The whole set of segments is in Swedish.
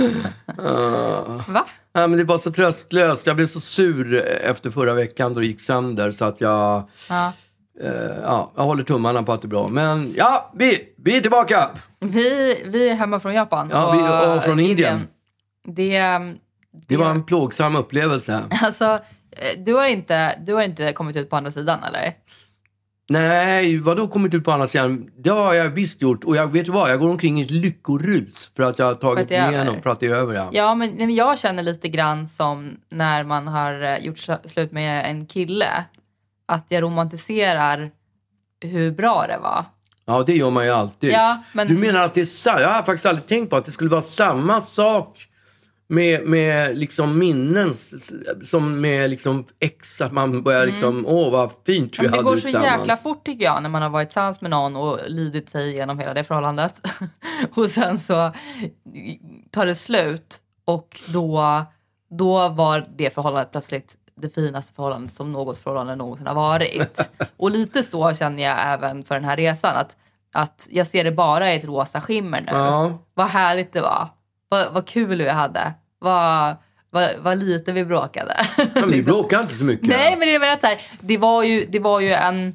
Va? Ja, men det var så tröstlöst. Jag blev så sur efter förra veckan då det gick sönder så att jag... Ja. Eh, ja, jag håller tummarna på att det är bra. Men ja, vi, vi är tillbaka! Vi, vi är hemma från Japan. Ja, vi- och från Indien. Det, det, Det var en plågsam upplevelse. Alltså, eh, du har, inte, du har inte kommit ut på andra sidan eller? Nej, vadå kommit ut på andra sidan? Det har jag visst gjort. Och jag vet du vad, jag går omkring i ett lyckorus för att jag har tagit är igenom, för att det är över. Ja. Ja, men men jag känner lite grann som när man har eh, gjort sl- slut med en kille. Att jag romantiserar hur bra det var. Ja, det gör man ju alltid. Ja, men- Du menar att det är sa- Jag har faktiskt aldrig tänkt på att det skulle vara samma sak med, med liksom minnen som med liksom ex. Att man börjar liksom, åh vad fint vi Mm. Men det hade går så jäkla fort tycker jag när man har varit tillsammans med någon och lidit sig igenom hela det förhållandet. och sen så tar det slut och då, då var det förhållandet plötsligt det finaste förhållandet som något förhållande någonsin har varit. och lite så känner jag även för den här resan. Att, att jag ser det bara i ett rosa skimmer nu. Ja. Vad härligt det var. Vad, vad kul vi hade. Vad, vad, vad lite vi bråkade. Men vi bråkar inte så mycket. Nej, men det väl att så här, det var ju, det var ju en...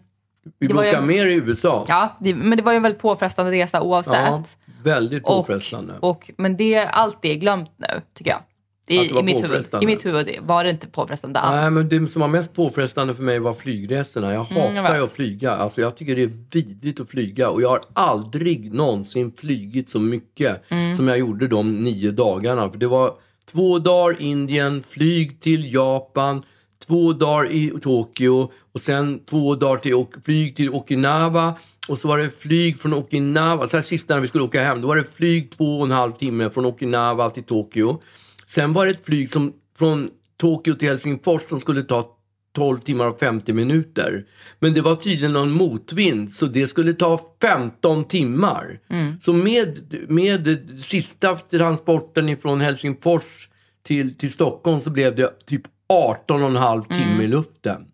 vi var ju- mer i USA. Ja, det, men det var ju en väldigt påfrestande resa oavsett. Ja, väldigt och, påfrestande. och, men det, allt det är glömt nu, tycker jag. I, var i, mitt huvud. I mitt huvud var det inte påfrestande alls. Nej, men det som var mest påfrestande för mig var flygresorna. Jag hatar Mm, jag att flyga. Alltså, jag tycker det är vidrigt att flyga. Och jag har aldrig någonsin flygit så mycket Mm. som jag gjorde de nio dagarna. För det var två dagar Indien, flyg till Japan, två dagar i Tokyo och sen två dagar till flyg till Okinawa. Och så var det flyg från Okinawa, så här sista när vi skulle åka hem, då var det flyg två och en halv timme från Okinawa till Tokyo. Sen var det ett flyg som, från Tokyo till Helsingfors som skulle ta 12 timmar och 50 minuter. Men det var tydligen någon motvind så det skulle ta 15 timmar. Så med, med sista transporten ifrån Helsingfors till, till Stockholm så blev det typ 18 och en halv timme i luften.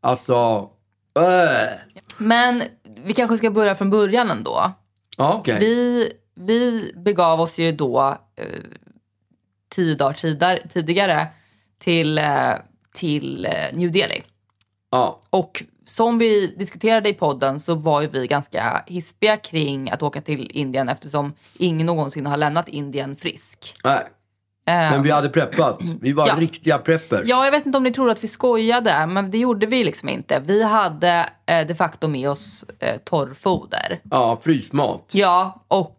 Alltså, äh. Men vi kanske ska börja från början ändå. Okej. Vi, vi begav oss ju då eh, tio dagar tidigare till, eh, till eh, New Delhi. Ja. Och som vi diskuterade i podden så var ju vi ganska hispiga kring att åka till Indien eftersom ingen någonsin har lämnat Indien frisk. Nej. Men vi hade preppat. Vi var Ja. riktiga preppers. Ja, jag vet inte om ni tror att vi skojade, men det gjorde vi liksom inte. Vi hade eh, de facto med oss eh, torrfoder. Ja, frysmat. Ja, och,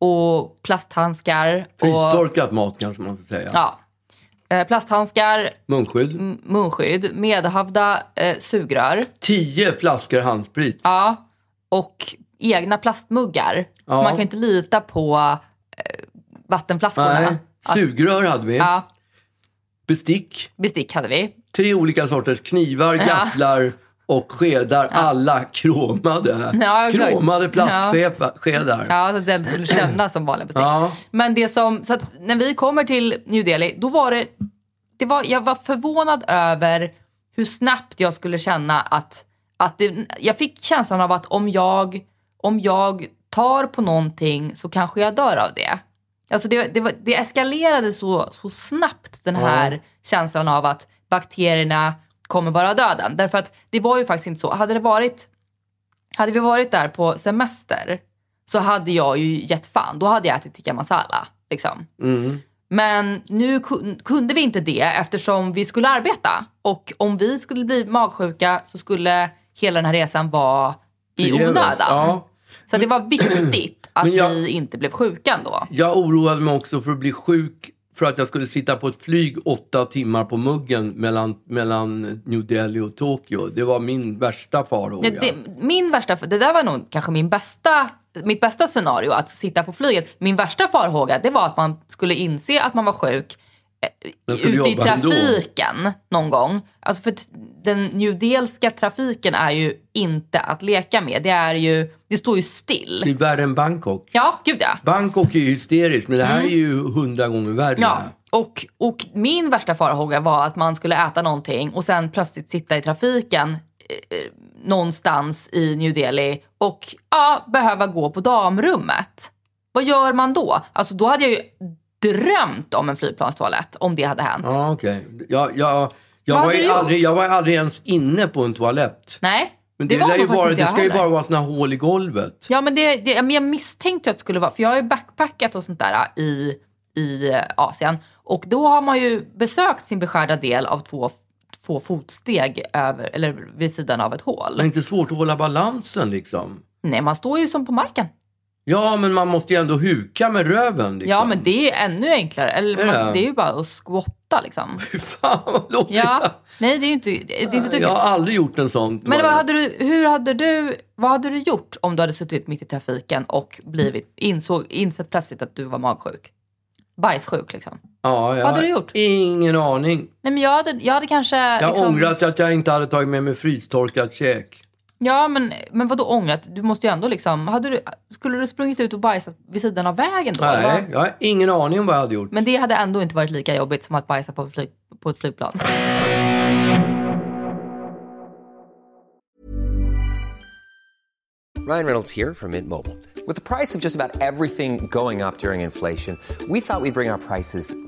och plasthandskar. Och, Frystorkat mat kanske man ska säga. ja, eh, plasthandskar, Munskydd. munskydd, medhavda eh, sugrör. Tio flaskor handsprit. Ja, och egna plastmuggar. För Ja. man kan inte lita på eh, vattenflaskorna. Nej. Sugrör hade vi. Ja, Bestick. bestick hade vi. Tre olika sorters knivar, gafflar och skedar. Alla kromade. Ja, kromade plastskedar. Ja, så att den skulle kännas som vanliga bestick. Ja. Men det som, så att när vi kommer till New Delhi, då var det, det var, jag var förvånad över hur snabbt jag skulle känna att, att det, jag fick känslan av att om jag, om jag tar på någonting så kanske jag dör av det. Alltså det, det, var, det eskalerade så, så snabbt den här känslan av att bakterierna kommer vara döden. Därför att det var ju faktiskt inte så. Hade det varit hade vi varit där på semester så hade jag ju gett fan. Då hade jag ätit tikka masala. Liksom. Mm. Men nu kun- kunde vi inte det eftersom vi skulle arbeta. Och om vi skulle bli magsjuka så skulle hela den här resan vara i onödan. Ja. Så det var viktigt att jag- vi inte blev sjuka ändå. Jag oroade mig också för att bli sjuk för att jag skulle sitta på ett flyg åtta timmar på muggen mellan, mellan New Delhi och Tokyo. Det var min värsta farhåga. Det, det, min värsta, det där var nog kanske min bästa, mitt bästa scenario, att sitta på flyget. Min värsta farhåga det var att man skulle inse att man var sjuk ute i jobba ändå. trafiken någon gång. Alltså för den New Delska trafiken är ju inte att leka med. Det, är ju, det står ju still. Det är värre än Bangkok. Ja, gud ja. Bangkok är ju hysteriskt, men det här är ju hundra gånger värre. Mm. Ja, och, och min värsta farhåga var att man skulle äta någonting och sen plötsligt sitta i trafiken eh, eh, någonstans i New Delhi och ja, behöva gå på damrummet. Vad gör man då? Alltså då hade jag ju drömt om en flygplanstoalett om det hade hänt. Ja, okej. Jag, jag, jag, Vad var hade ju du gjort? aldrig, jag var aldrig ens inne på en toalett. Nej, Men det, det, var lär nog ju faktiskt inte det jag ska ju heller. bara vara såna hål i golvet. Ja, men det, det, men jag misstänkte att det skulle vara, för jag har ju backpackat och sånt där i, i eh, Asien. Och då har man ju besökt sin beskärda del av två, två fotsteg över, eller vid sidan av ett hål. Det är inte svårt att hålla balansen liksom. Nej, man står ju som på marken. Ja, men man måste ju ändå huka med röven. Liksom. Ja, men det är ännu enklare. Eller man, det? det är ju bara att squatta liksom. Fy fan vad låter Ja, det? nej det är ju inte, det är inte Jag tycker. har aldrig gjort en sån Men vad hade du, hur hade du, vad hade du gjort om du hade suttit mitt i trafiken och blivit, insåg, insett plötsligt att du var magsjuk? Bajssjuk liksom. ja, jag vad hade du gjort? Ingen aning. Nej men jag hade, jag hade kanske... Jag liksom, ångrar att jag inte hade tagit med mig frystorkat käk. Ja men, men vadå ångrat? Du måste ju ändå liksom... Hade du, skulle du sprungit ut och bajsat vid sidan av vägen då? eller Nej, vad? jag har ingen aning om vad jag hade gjort. Men det hade ändå inte varit lika jobbigt som att bajsa på, flyg, på ett flygplan. Ryan Reynolds here from Mint Mobile. With the price of just about everything going up during inflation, we thought we'd bring our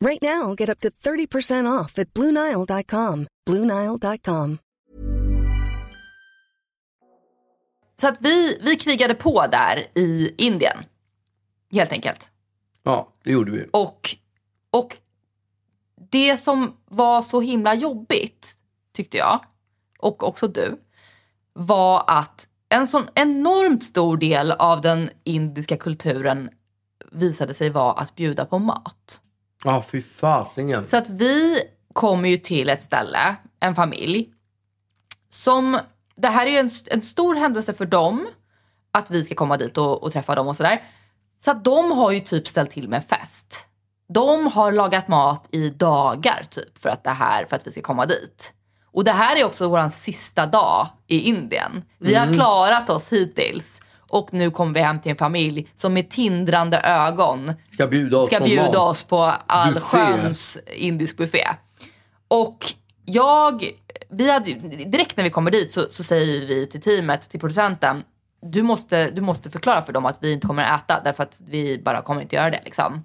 Right now, get up to 30% off at BlueNile.com. BlueNile.com. Så att vi, vi krigade på där i Indien. Helt enkelt. Ja, det gjorde vi. Och, och det som var så himla jobbigt, tyckte jag, och också du, var att en sån enormt stor del av den indiska kulturen visade sig vara att bjuda på mat. Ja, fy fasingen. Så att vi kommer ju till ett ställe, en familj, som, det här är ju en, en stor händelse för dem, att vi ska komma dit och, och träffa dem och sådär. Så att de har ju typ ställt till med fest. De har lagat mat i dagar typ för att det här, för att vi ska komma dit. Och det här är också vår sista dag i Indien. Vi har klarat oss hittills. Och nu kommer vi hem till en familj som med tindrande ögon Ska bjuda oss ska på bjuda oss på all Buffé. sköns indisk buffé. Och jag, vi hade, direkt när vi kommer dit så, så säger vi till teamet, till producenten, du måste, du måste förklara för dem att vi inte kommer att äta därför att vi bara kommer inte göra det. Liksom.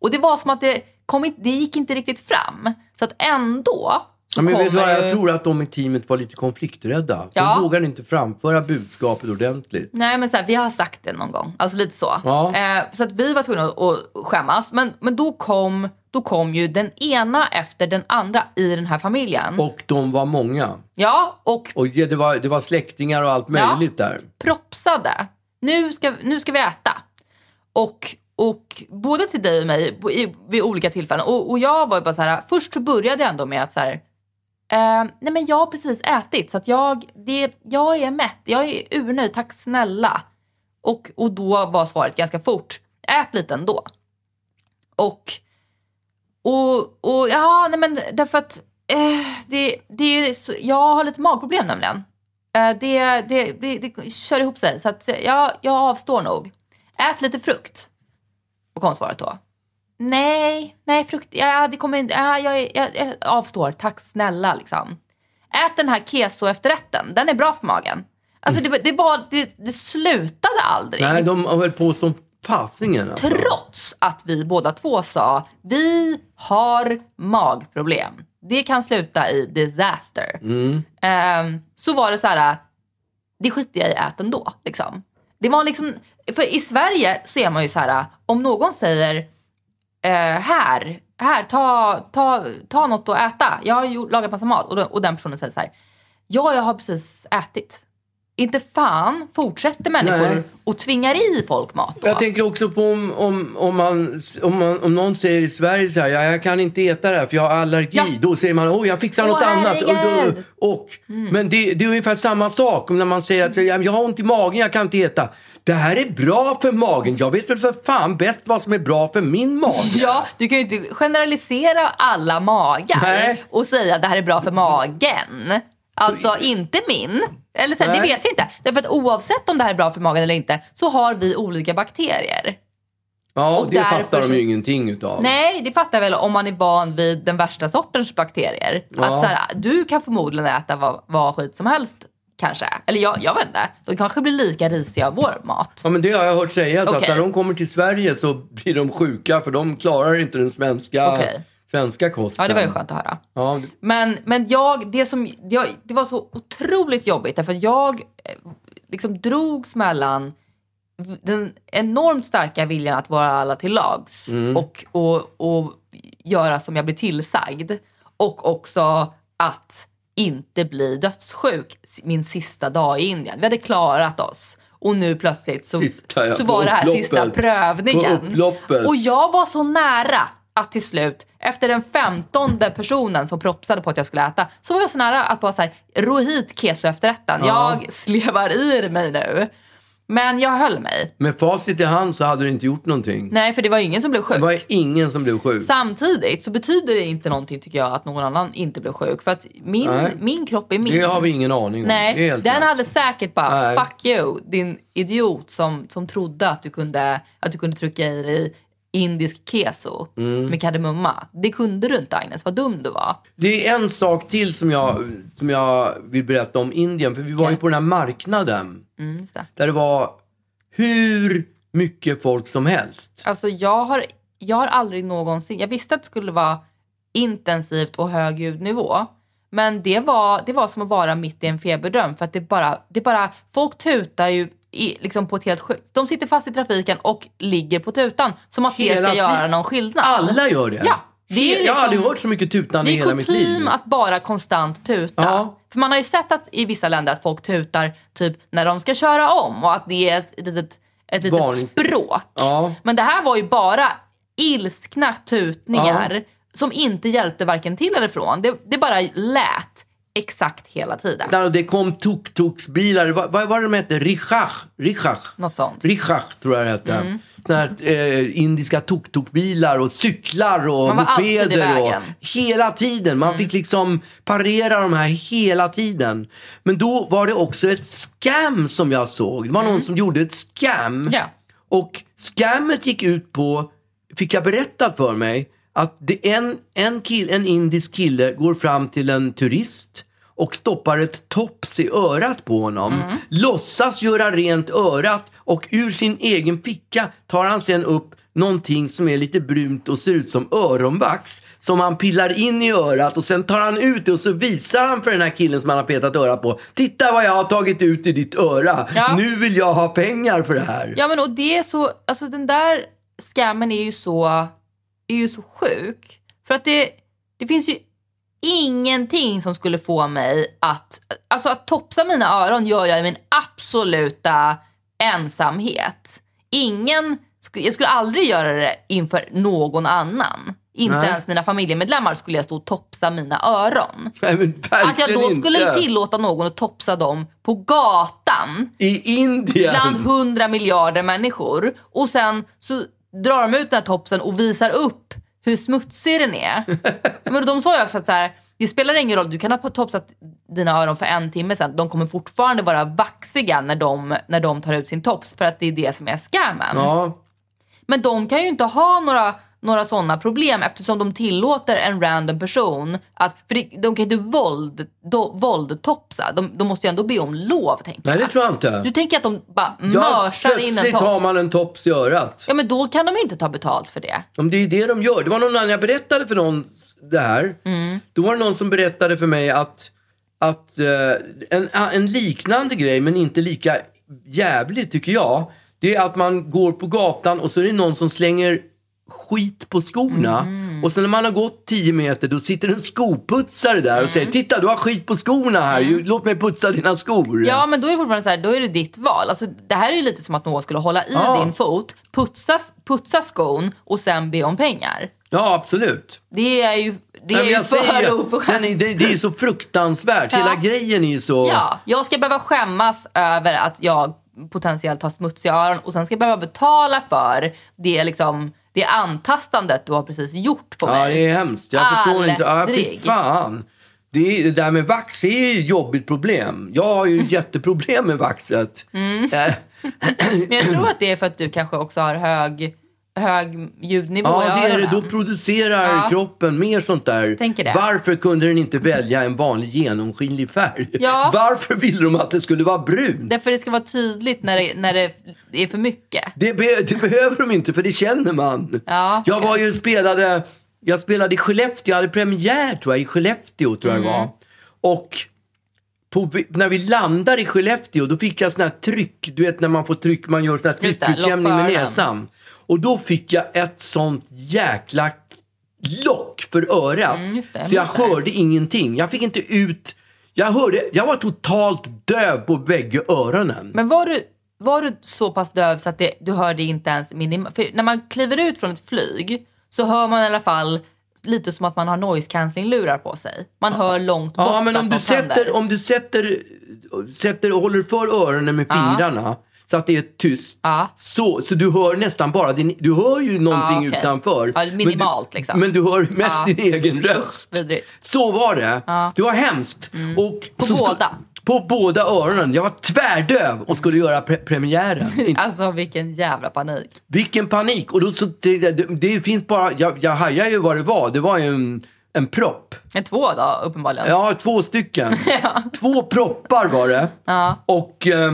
Och det var som att det, kom det gick inte riktigt fram. Så att ändå Ja, men vet du vad, jag tror att de i teamet var lite konflikträdda. Ja. De vågade inte framföra budskapet ordentligt. Nej men så här, vi har sagt det någon gång. Alltså lite så. Ja. Eh, så att vi var tvungna att, skämmas. Men, men då, kom, då kom ju den ena efter den andra i den här familjen. Och de var många. Ja, och Och det var, det var släktingar och allt möjligt där. propsade. Nu ska, nu ska vi äta. Och, och både till dig och mig vid olika tillfällen. Och, och jag var ju bara så här, först så började jag ändå med att så här, eh, nej men jag har precis ätit så att jag, det, jag är mätt, jag är urnöjd, tack snälla. Och, och då var svaret ganska fort, ät lite ändå. Och, och, och ja, nej men därför att eh, det, det är så, jag har lite magproblem nämligen. Eh, det, det, det, det kör ihop sig. Så att jag, jag avstår nog. Ät lite frukt. Och kom svaret då. Nej, nej frukt, ja, det kommer inte, ja, jag, jag, jag avstår, tack snälla liksom. Ät den här keso efterrätten, den är bra för magen. Alltså det, det, var, det, det slutade aldrig. Nej, de höll på som fasingen. Alltså. Trots att vi båda två sa vi har magproblem. Det kan sluta i disaster. Ehm, så var det så här, det skiter jag i, ät ändå. Liksom. Det var liksom, för i Sverige så är man ju så här, om någon säger eh, här, här, ta, ta, ta något att äta. Jag har ju lagat massa mat. Och, då, och den personen säger så här, ja, jag har precis ätit. inte fan fortsätter människor Nej. och tvingar i folk mat då. Jag tänker också på om, om, om, man, om, man, om någon säger i Sverige så här, ja, jag kan inte äta det här för jag har allergi. Ja. Då säger man, åh jag fixar Åh, något annat. Och, då, herregud. Mm. och, Men det, det är ungefär samma sak om när man säger att ja, jag har ont i magen, jag kan inte äta. Det här är bra för magen. Jag vet väl för fan bäst vad som är bra för min mage. Ja, du kan ju inte generalisera alla magar Nej. och säga att det här är bra för magen. Alltså inte min. Eller så här, det vet vi inte. Därför att oavsett om det här är bra för magen eller inte så har vi olika bakterier. Ja, Och det fattar de ju ingenting utav. Nej, det fattar väl om man är van vid den värsta sortens bakterier. Ja. Att så här, du kan förmodligen äta vad, vad skit som helst kanske. Eller jag, jag vet inte. De kanske blir lika risiga av vår mat. Ja, men det har jag hört sägas. Att Okej. när de kommer till Sverige så blir de sjuka för de klarar inte den svenska, Okej. svenska kosten. Ja, det var ju skönt att höra. Ja, Men, men jag, det, som, jag, det var så otroligt jobbigt därför att jag eh, liksom drogs mellan den enormt starka viljan att vara alla till lags och, och, och göra som jag blir tillsagd. Och också att inte bli dödssjuk min sista dag i Indien. Vi hade klarat oss. Och nu plötsligt så, Sista, ja, så var det här upploppet. sista prövningen. Och jag var så nära att till slut, efter den femtonde personen som propsade på att jag skulle äta, så var jag så nära att bara såhär, ro hit keso efterrätten. Jag slevar i mig nu. Men jag höll mig. Med facit i hand så hade du inte gjort någonting. Nej, för det var ingen som blev sjuk. Det var ingen som blev sjuk. Samtidigt så betyder det inte någonting tycker jag att någon annan inte blev sjuk. För att min, Nej. min kropp är min. Det har vi ingen aning om. Nej, den klart. hade säkert bara Nej. fuck you din idiot som, som trodde att du kunde, att du kunde trycka i dig indisk keso Mm. med kardemumma. Det kunde du inte Agnes, vad dum du var. Det är en sak till som jag, som jag vill berätta om Indien. För vi var ju på den här marknaden. Mm, det. Där det var hur mycket folk som helst. Alltså jag har, jag har aldrig någonsin, jag visste att det skulle vara intensivt och hög ljudnivå. Men det var, det var som att vara mitt i en feberdröm för att det bara, det bara folk tutar ju i, liksom på ett helt sjukt. De sitter fast i trafiken och ligger på tutan som att det Hela ska göra någon skillnad. Alla gör det. Ja. Det är He- Jag har aldrig liksom- hört så mycket tutande Det i är hela mitt liv. kutym att bara konstant tuta. Ja. För man har ju sett att i vissa länder att folk tutar typ när de ska köra om och att det är ett litet, ett litet språk. Ja. Men det här var ju bara ilskna tutningar som inte hjälpte varken till eller från. Det, det bara lät exakt hela tiden. Där det kom tuk-tuksbilar. Vad, vad var det de hette? Richach. Richach. Något sånt. Richach tror jag det hette. Mm. Här, eh, indiska tuk-tukbilar och cyklar och mopeder. Och, hela tiden. Man fick liksom parera de här hela tiden. Men då var det också ett scam som jag såg. Det var någon som gjorde ett scam. Mm. Ja. Och scammet gick ut på, fick jag berättat för mig, att det en, en, kill, en indisk kille går fram till en turist och stoppar ett tops i örat på honom. Mm. Låtsas göra rent örat och ur sin egen ficka tar han sen upp någonting som är lite brunt och ser ut som öronvax som han pillar in i örat och sen tar han ut det och så visar han för den här killen som han har petat örat på. Titta vad jag har tagit ut i ditt öra. Ja. Nu vill jag ha pengar för det här. Ja men och det är så, alltså den där scammen är ju så, är ju så sjuk. För att det, det finns ju ingenting som skulle få mig att, alltså att topsa mina öron gör jag i min absoluta ensamhet. Ingen, jag skulle aldrig göra det inför någon annan. Inte Nej. ens mina familjemedlemmar skulle jag stå och topsa mina öron. Nej, Att jag då skulle inte. tillåta någon att topsa dem på gatan I Indien. bland hundra miljarder människor och sen så drar de ut den här topsen och visar upp hur smutsig den är. Men de sa ju också att så här, det spelar ingen roll, du kan ha topsat dina öron för en timme sen. De kommer fortfarande vara vaxiga när de, när de tar ut sin tops för att det är det som är scammen. Ja, Men de kan ju inte ha några, några sådana problem eftersom de tillåter en random person att, för det, de kan ju inte våld, do, våldtopsa. De, de måste ju ändå be om lov tänker nej jag. det tror jag inte. Du tänker att de bara ja, mörsar in en plötsligt tops? har man en tops i örat. Ja men då kan de inte ta betalt för det. Om det är det de gör. Det var någon annan, jag berättade för någon det här. Mm. Då var det någon som berättade för mig att, att eh, en, en liknande grej, men inte lika jävligt tycker jag. Det är att man går på gatan och så är det någon som slänger skit på skorna. Och sen när man har gått 10 meter då sitter en skoputsare där och Mm. säger Titta du har skit på skorna här, Ju- låt mig putsa dina skor. Ja, men då är det fortfarande så här, då är det ditt val. Alltså, det här är ju lite som att någon skulle hålla i Ja. din fot, putsa, putsa skon och sen be om pengar. Ja, absolut. Det är ju, det är ju för oförskämt. är, det, det är så fruktansvärt. Hela Ja. grejen är ju så... Ja, jag ska behöva skämmas över att jag potentiellt har smutsiga öron och sen ska jag behöva betala för det, liksom, det antastandet du har precis gjort på Ja, mig. det är hemskt. Jag förstår inte. Ja, fy Aldrig. fan. Det, är, det där med vax är ju ett jobbigt problem. Jag har ju jätteproblem med vaxet. Mm. Eh, Men jag tror att det är för att du kanske också har hög, hög ljudnivå i Ja, det är det. öronen. Då producerar Ja. kroppen mer sånt där. Varför kunde den inte välja en vanlig genomskinlig färg? Ja. Varför ville de att det skulle vara brunt? Därför det ska vara tydligt när det, när det är för mycket. Det, be- det behöver de inte, för det känner man. Ja, jag var ju spelade, jag spelade i Skellefteå, jag hade premiär tror jag, i Skellefteå tror jag Mm. var. Och på, när vi landade i Skellefteå då fick jag sån här tryck, du vet när man får tryck, man gör sån här tryckutjämning med näsan. Och då fick jag ett sånt jäkla lock för örat. Mm, det, så jag hörde ingenting. Jag fick inte ut, jag hörde, jag var totalt döv på bägge öronen. Men var du, var du så pass döv så att det, du hörde inte ens minimalt? För när man kliver ut från ett flyg så hör man i alla fall lite som att man har noise cancelling lurar på sig. Man hör långt bort Ja, men om du, sätter, om du sätter, sätter håller för öronen med fingrarna så att det är tyst. Ja. Så, så du hör nästan bara din, du hör ju någonting Ja, okej. utanför. Ja, minimalt, men du, liksom. Men du hör mest Ja. din egen röst. vidrigt. så var det. Det var hemskt. Och På båda? På båda öronen. Jag var tvärdöv och skulle göra pre- premiären. Alltså vilken jävla panik. Vilken panik! Och då, så, det, det, det finns bara, jag, jag hajar ju vad det var. Det var ju en, en propp. Men två då uppenbarligen. Ja, två stycken. Två proppar var det. Och eh,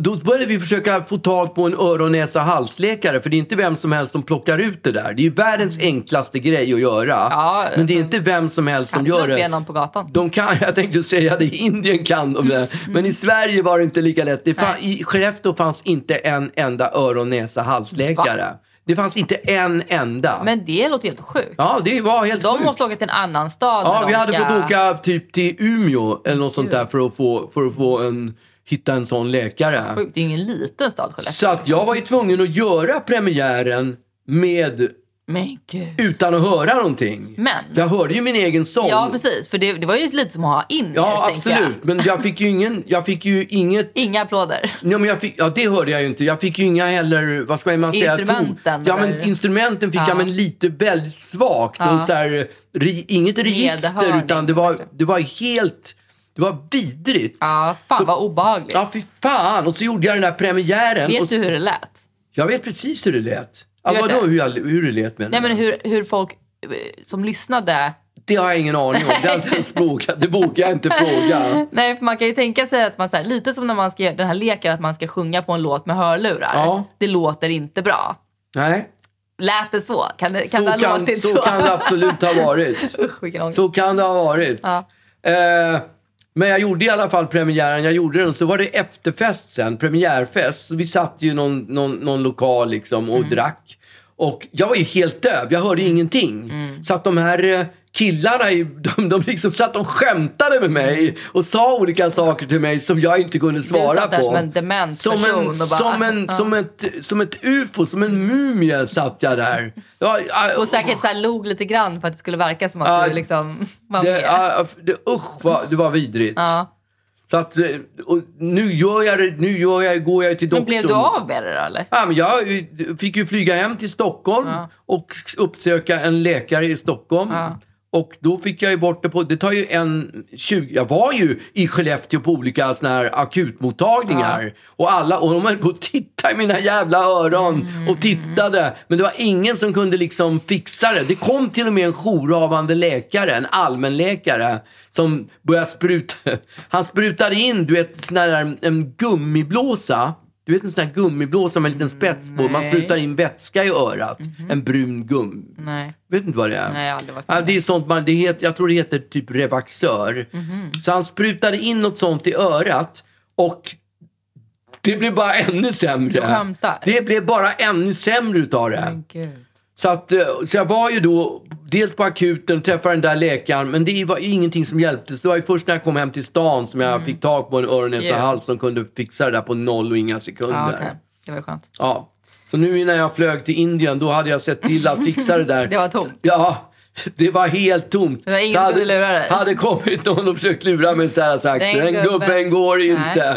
då började vi försöka få tag på en öron, näsa, halsläkare. För det är inte vem som helst som plockar ut det där. Det är ju världens enklaste grej att göra. Ja, Men det är inte vem som helst som Kan gör det. någon på gatan? De kan, jag tänkte säga det, i Indien kan de det. Men i Sverige var det inte lika lätt. Det fann, I Skellefteå fanns inte en enda öron, näsa, halsläkare. Det fanns inte en enda. Men det låter helt sjukt. ja, det var helt De sjukt. måste åka till en annan stad Ja, vi de hade ska... fått åka typ till Umeå eller något sånt där för att få, för att få en, hitta en sån läkare. Sjukt, det är ju ingen liten stad Skellefteå. Så att jag var ju tvungen att göra premiären med Men gud. utan att höra någonting. Men- Jag hörde ju min egen sång. Ja precis, för det, det var ju lite som att ha in Ja, tänker jag. absolut. Men jag fick ju ingen, jag fick ju inget Inga applåder. Ja, men jag fick, ja, det hörde jag ju inte. Jag fick ju inga heller, vad ska man säga? Instrumenten, Ja, men instrumenten fick Ja. jag, men lite väldigt svagt. Och så här, ri, inget register, Medhörning, utan det var, det var helt, det var vidrigt. Ja, fan Så- vad obehagligt. Ja, fy fan. Och så gjorde jag den där premiären. Vet och, du hur det lät? Jag vet precis hur det lät. Ja, vet vadå hur, jag, hur det lät menar Nej men hur, hur folk eh, som lyssnade Det har jag ingen aning om. Det, har inte ens vågat, det vågar jag inte fråga. Nej, för man kan ju tänka sig att man så här, lite som när man ska göra den här leken att man ska sjunga på en låt med hörlurar. Ja. Det låter inte bra. Nej, Lät det så? Kan det, kan så, det ha kan, låtit så så? kan det absolut ha varit. Usch. Så kan det ha varit. Ja. Eh, men jag gjorde i alla fall premiären. Jag gjorde den. Så var det efterfest sen, premiärfest. Så vi satt ju i någon, någon, någon lokal liksom och drack. Och jag var ju helt döv. Jag hörde ingenting. Så att de här eh, killarna, de, de liksom satt och skämtade med mig och sa olika saker till mig som jag inte kunde svara satt där på. som en dement som person en, bara- som, en, Ja. som, ett, som ett ufo, som en mumie satt jag där. Ja, ja, Och säkert så här log lite grann för att det skulle verka som att Ja, du liksom var det, med. ja, det, usch, vad, det var vidrigt. Ja. Så att, eh, och nu gör jag det, nu gör jag, går jag till Men doktorn. blev du av med det då eller? Ja, men jag eh, fick ju flyga hem till Stockholm och uppsöka en läkare i Stockholm. Och då fick jag ju bort det på, det tar ju en 20, jag var ju i Skellefteå på olika såna här akutmottagningar. Och alla, och de höll på att titta i mina jävla öron och tittade. Men det var ingen som kunde liksom fixa det. Det kom till och med en jourhavande läkare, en allmänläkare, som började spruta. Han sprutade in, du vet, sån där, en gummiblåsa. Du vet en sån här gummiblåsa med en liten spets på. Man nej. sprutar in vätska i örat. En brun gum. Nej. Vet inte vad det är? Nej, jag har aldrig varit med. det är sånt man, det heter, jag tror det heter typ Revaxör. Så han sprutade in något sånt i örat och det blev bara ännu sämre. Du skämtar? Det blev bara ännu sämre utav det. Gud. Så, att, eh, så jag var ju då dels på akuten, träffade den där läkaren, men det var ingenting som hjälpte. Så det var ju först när jag kom hem till stan som jag fick tag på en öron, näsa, Yeah. hals som kunde fixa det där på noll och inga sekunder. Ja, okej. Det var ju skönt. Ja. Så nu när jag flög till Indien, då hade jag sett till att fixa det där. Det var tomt. Ja, det var helt tomt. Det var ingen hade, lura dig. hade kommit någon och försökt lura mig så här och sagt, Den den gubben- gubben går inte.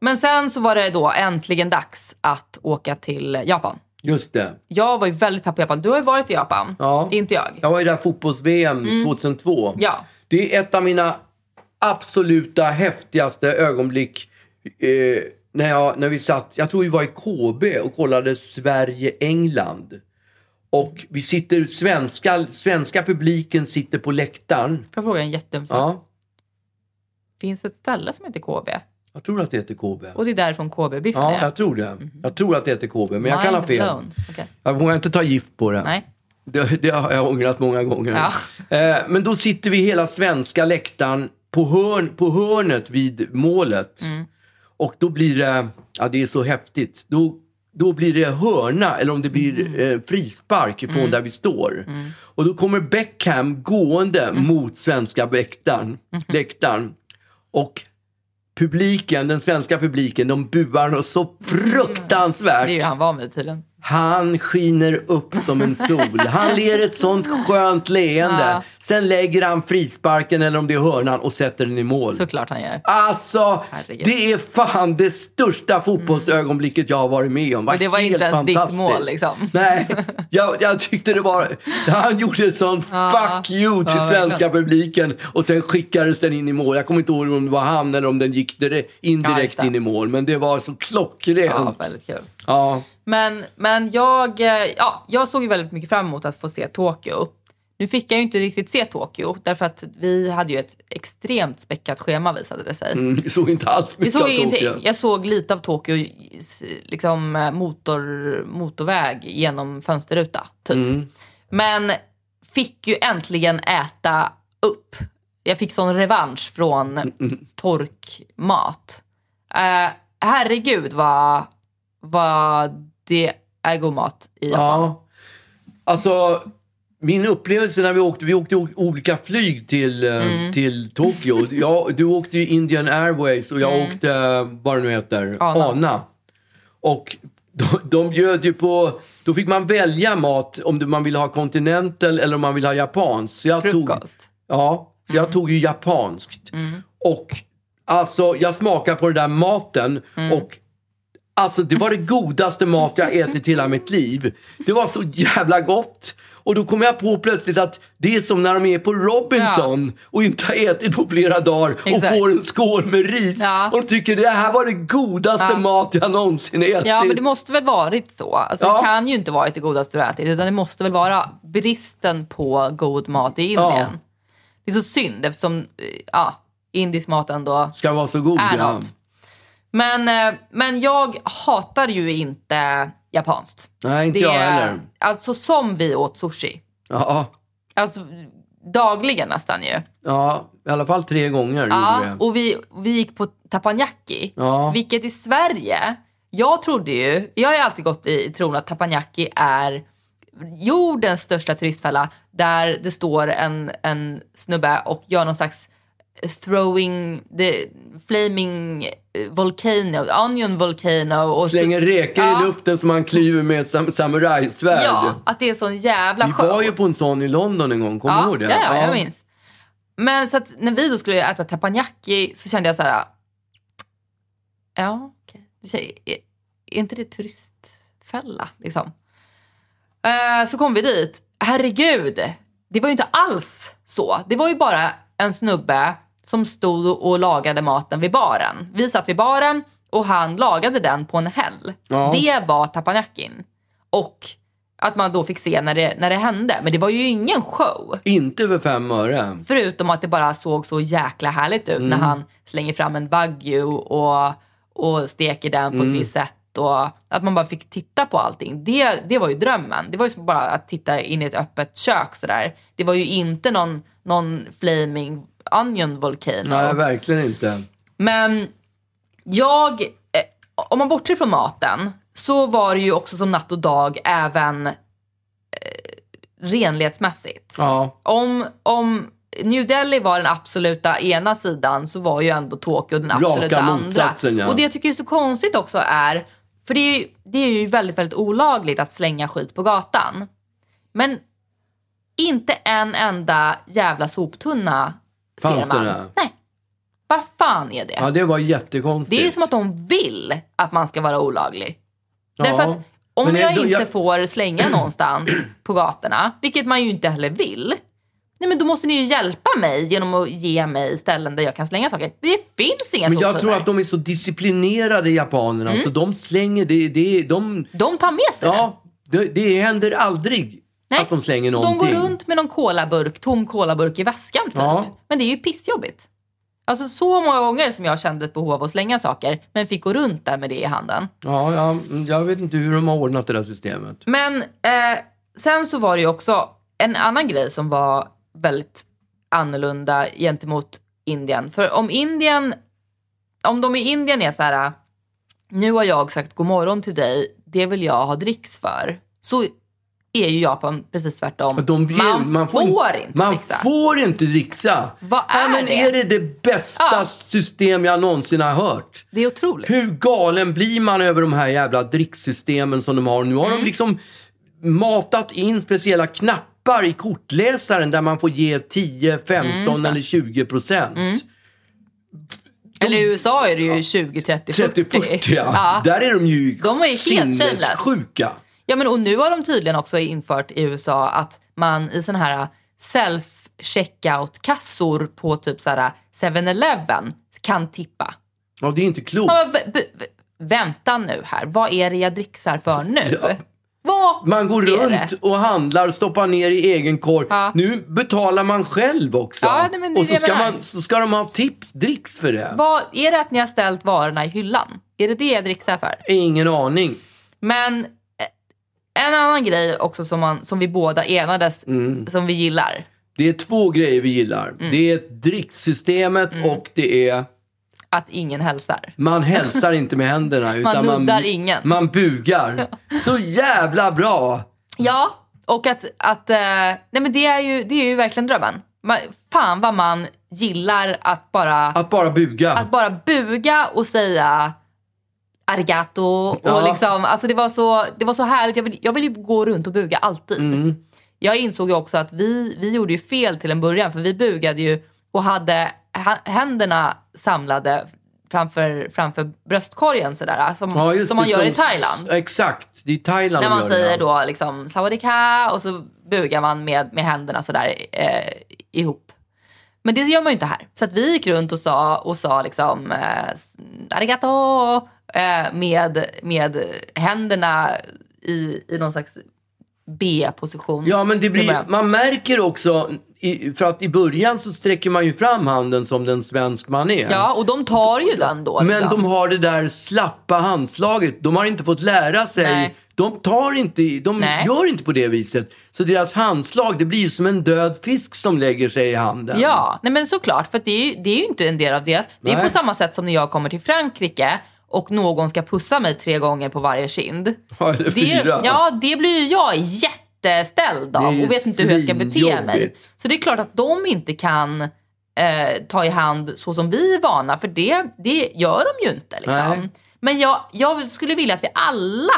Men sen så var det då äntligen dags att åka till Japan. Just det. Jag var ju väldigt pepp på Japan. Du har ju varit i Japan. Ja. Inte jag. Jag var ju där fotbolls-VM 2002. Mm. Ja. Det är ett av mina absoluta häftigaste ögonblick. Eh, när, jag, när vi satt, jag tror vi var i KB och kollade Sverige-England. Och vi sitter, svenska, svenska publiken sitter på läktaren. Får jag fråga en jättedum sak? Ja, Finns det ett ställe som heter KB? Jag tror att det heter KB. Och det är därifrån KB-biffen Ja, jag tror det. Jag tror att det heter KB, men jag kan ha fel. Okej. Jag vågar inte ta gift på det. Nej. Det, det har jag ångrat många gånger. Ja. Eh, men då sitter vi hela svenska läktaren på, hörn, på hörnet vid målet. Mm. Och då blir det, ja det är så häftigt. Då, då blir det hörna eller om det blir Mm. eh, frispark ifrån där vi står. Och då kommer Beckham gående Mm. mot svenska läktaren. läktaren. Och publiken, den svenska publiken, de buar något så fruktansvärt. Det är ju han van vid tydligen. Han skiner upp som en sol. Han ler ett sånt skönt leende. Ja. Sen lägger han frisparken eller om det är hörnan och sätter den i mål. Såklart han gör. Alltså, Herregud. det är fan det största fotbollsögonblicket jag har varit med om. Och det var inte ens ditt mål, liksom. Nej, jag, jag tyckte det var... Han gjorde ett sånt fuck you till Ja, svenska publiken och sen skickades den in i mål. Jag kommer inte ihåg om det var han eller om den gick Ja, indirekt in i mål. Men det var så klockrent. Ja, väldigt kul. Ja. Men, men jag, eh, ja, jag såg ju väldigt mycket fram emot att få se Tokyo. Nu fick jag ju inte riktigt se Tokyo därför att vi hade ju ett extremt späckat schema visade det sig. Mm, vi såg inte alls Vi mycket såg av ingenting. Tokyo. Jag såg lite av Tokyo, liksom eh, motor, motorväg genom fönsterruta. Typ. Mm. Men fick ju äntligen äta upp. Jag fick sån revansch från Mm, torkmat. Uh, herregud vad, vad det är god mat i Japan. Ja. Alltså, min upplevelse när vi åkte, vi åkte olika flyg till, eh, Mm. till Tokyo. Jag, du åkte ju Indian Airways och jag åkte, eh, vad det nu heter, Mm. Ana. Ana. Och de, de bjöd ju på, då fick man välja mat om man ville ha continental eller om man ville ha japanskt. Så jag tog, Frukost. Ja, så jag tog ju japanskt. Och alltså, jag smakade på den där maten och alltså det var det godaste mat jag ätit hela mitt liv. Det var så jävla gott. Och då kom jag på plötsligt att det är som när de är på Robinson och inte har ätit på flera dagar och Exakt. får en skål med ris. Ja. Och de tycker det här var det godaste Ja. mat jag någonsin ätit. Ja, men det måste väl varit så. Alltså, Ja. Det kan ju inte varit det godaste du ätit, utan det måste väl vara bristen på god mat i Indien. Ja. Det är så synd eftersom eh, ja, indisk mat ändå Ska vara så god. är ja. något. Men, eh, men jag hatar ju inte japanskt. Nej, inte det, jag heller. Alltså som vi åt sushi. Ja, Alltså dagligen nästan ju. ja, i alla fall tre gånger Ja, och vi, vi gick på teppanyaki. Ja. Vilket i Sverige, jag trodde ju, jag har ju alltid gått i tron att teppanyaki är jordens största turistfälla där det står en, en snubbe och gör någon slags throwing the flaming eh, volcano, onion volcano. Och Slänger räkor Ja. i luften som han klyver med ett sam samurajsvärd. Ja, att det är sån jävla Vi show. var ju på en sån i London en gång, kommer du ja, ihåg det? Ja, ja, jag minns. Men så att när vi då skulle äta teppanyaki så kände jag så här. Ja, okej. Okay. Är, är inte det turistfälla liksom? Eh, så kom vi dit. Herregud, det var ju inte alls så. Det var ju bara en snubbe som stod och lagade maten vid baren. Vi satt vid baren och han lagade den på en häll. Ja. Det var tapanyakin. Och att man då fick se när det, när det hände. Men det var ju ingen show. Inte för fem öre. Förutom att det bara såg så jäkla härligt ut Mm. när han slänger fram en wagyu och, och steker den på ett Mm. visst sätt. Och att man bara fick titta på allting. Det, det var ju drömmen. Det var ju bara att titta in i ett öppet kök sådär. Det var ju inte någon, någon flaming onion volcano. Nej, verkligen inte. Men jag, eh, om man bortser från maten, så var det ju också som natt och dag även eh, renlighetsmässigt. Ja. Om, om New Delhi var den absoluta ena sidan så var ju ändå Tokyo den absoluta andra. ja. Och det jag tycker är så konstigt också är, för det är, ju, det är ju väldigt, väldigt olagligt att slänga skit på gatan. Men inte en enda jävla soptunna ser Fanns det man. där? Nej. Vad fan är det? Ja, det var jättekonstigt. Det är som att de vill att man ska vara olaglig. Ja. Därför att om Men jag då- inte jag- får slänga någonstans på gatorna, vilket man ju inte heller vill, nej men då måste ni ju hjälpa mig genom att ge mig ställen där jag kan slänga saker. Det finns inga Men jag tror att de är så disciplinerade, japanerna, så de slänger det. det de, De tar med sig det. ja, det, det händer aldrig Nej. att de slänger så någonting. de går runt med någon kolaburk, tom kolaburk i väskan typ. Ja. Men det är ju pissjobbigt. Alltså så många gånger som jag kände ett behov av att slänga saker, men fick gå runt där med det i handen. Ja, ja, jag vet inte hur de har ordnat det där systemet. Men eh, sen så var det ju också en annan grej som var väldigt annorlunda gentemot Indien. För om Indien, om de i Indien är så här, nu har jag sagt god morgon till dig, det vill jag ha dricks för. Så är ju Japan precis tvärtom. De bjud- man, får, inte Man dricksa. får inte dricksa. Vad ja, är men det? Är det det bästa Ja. system jag någonsin har hört? Det är otroligt. Hur galen blir man över de här jävla dricksystemen som de har? Nu har Mm. de liksom matat in speciella knappar i kortläsaren där man får ge 10, 15 Mm, eller 20 procent. Eller i USA är det ju 20, 30, 40. 30-40 ja. ja. Där är de ju De är helt shameless. Ja, men och nu har de tydligen också infört i USA att man i såna här self-checkout-kassor på typ så här 7-Eleven kan tippa. Ja, det är inte klokt. Man bara, "V- v- v- vänta nu här, vad är det jag dricksar för nu? Ja. Vad Man går runt det? och handlar, stoppar ner i egen korg. Ja. Nu betalar man själv också. Ja, och så ska, man, så ska de ha tips, dricks för det. Vad, är det att ni har ställt varorna i hyllan? Är det det jag dricksar för? Ingen aning. Men en annan grej också som, man, som vi båda enades, Mm. som vi gillar. Det är två grejer vi gillar. Mm. Det är drickssystemet och det är Att ingen hälsar. man hälsar inte med händerna. Utan nuddar ingen. Man bugar. Så jävla bra! Ja, och att, att eh, nej men det är ju, det är ju verkligen drömmen. Man, fan vad man gillar att bara, Att bara buga. att bara buga och säga arigato. Och Ja. liksom, alltså det, var så, det var så härligt. Jag vill, jag vill ju gå runt och buga alltid. Mm. Jag insåg ju också att vi, vi gjorde ju fel till en början för vi bugade ju och hade ha- händerna samlade framför, framför bröstkorgen sådär. Som, Ja, som man det, gör som- i Thailand. Exakt, det är i Thailand När man gör det, säger ja. då liksom sawadika och så bugar man med, med händerna sådär eh, ihop. Men det gör man ju inte här. Så att vi gick runt och sa, och sa liksom eh, arigato eh, med, med händerna i, i någon slags B-position. Ja, men det blir, man märker också, i, för att i början så sträcker man ju fram handen som den svensk man är. Ja, och de tar ju den då. Men liksom. de har det där slappa handslaget. De har inte fått lära sig. Nej. De, tar inte, de Nej. gör inte på det viset. Så deras handslag, det blir som en död fisk som lägger sig i handen. Ja, nej men såklart. För det, är ju, det är ju inte en del av deras... Det är Nej. på samma sätt som när jag kommer till Frankrike och någon ska pussa mig tre gånger på varje kind. Ja, eller Det, fyra. ja, det blir ju jag jätteställd Det av och vet inte hur jag ska bete mig. svinjobbigt. Så det är klart att de inte kan eh, ta i hand så som vi är vana. För det, det gör de ju inte. Liksom. Nej. Men jag, jag skulle vilja att vi alla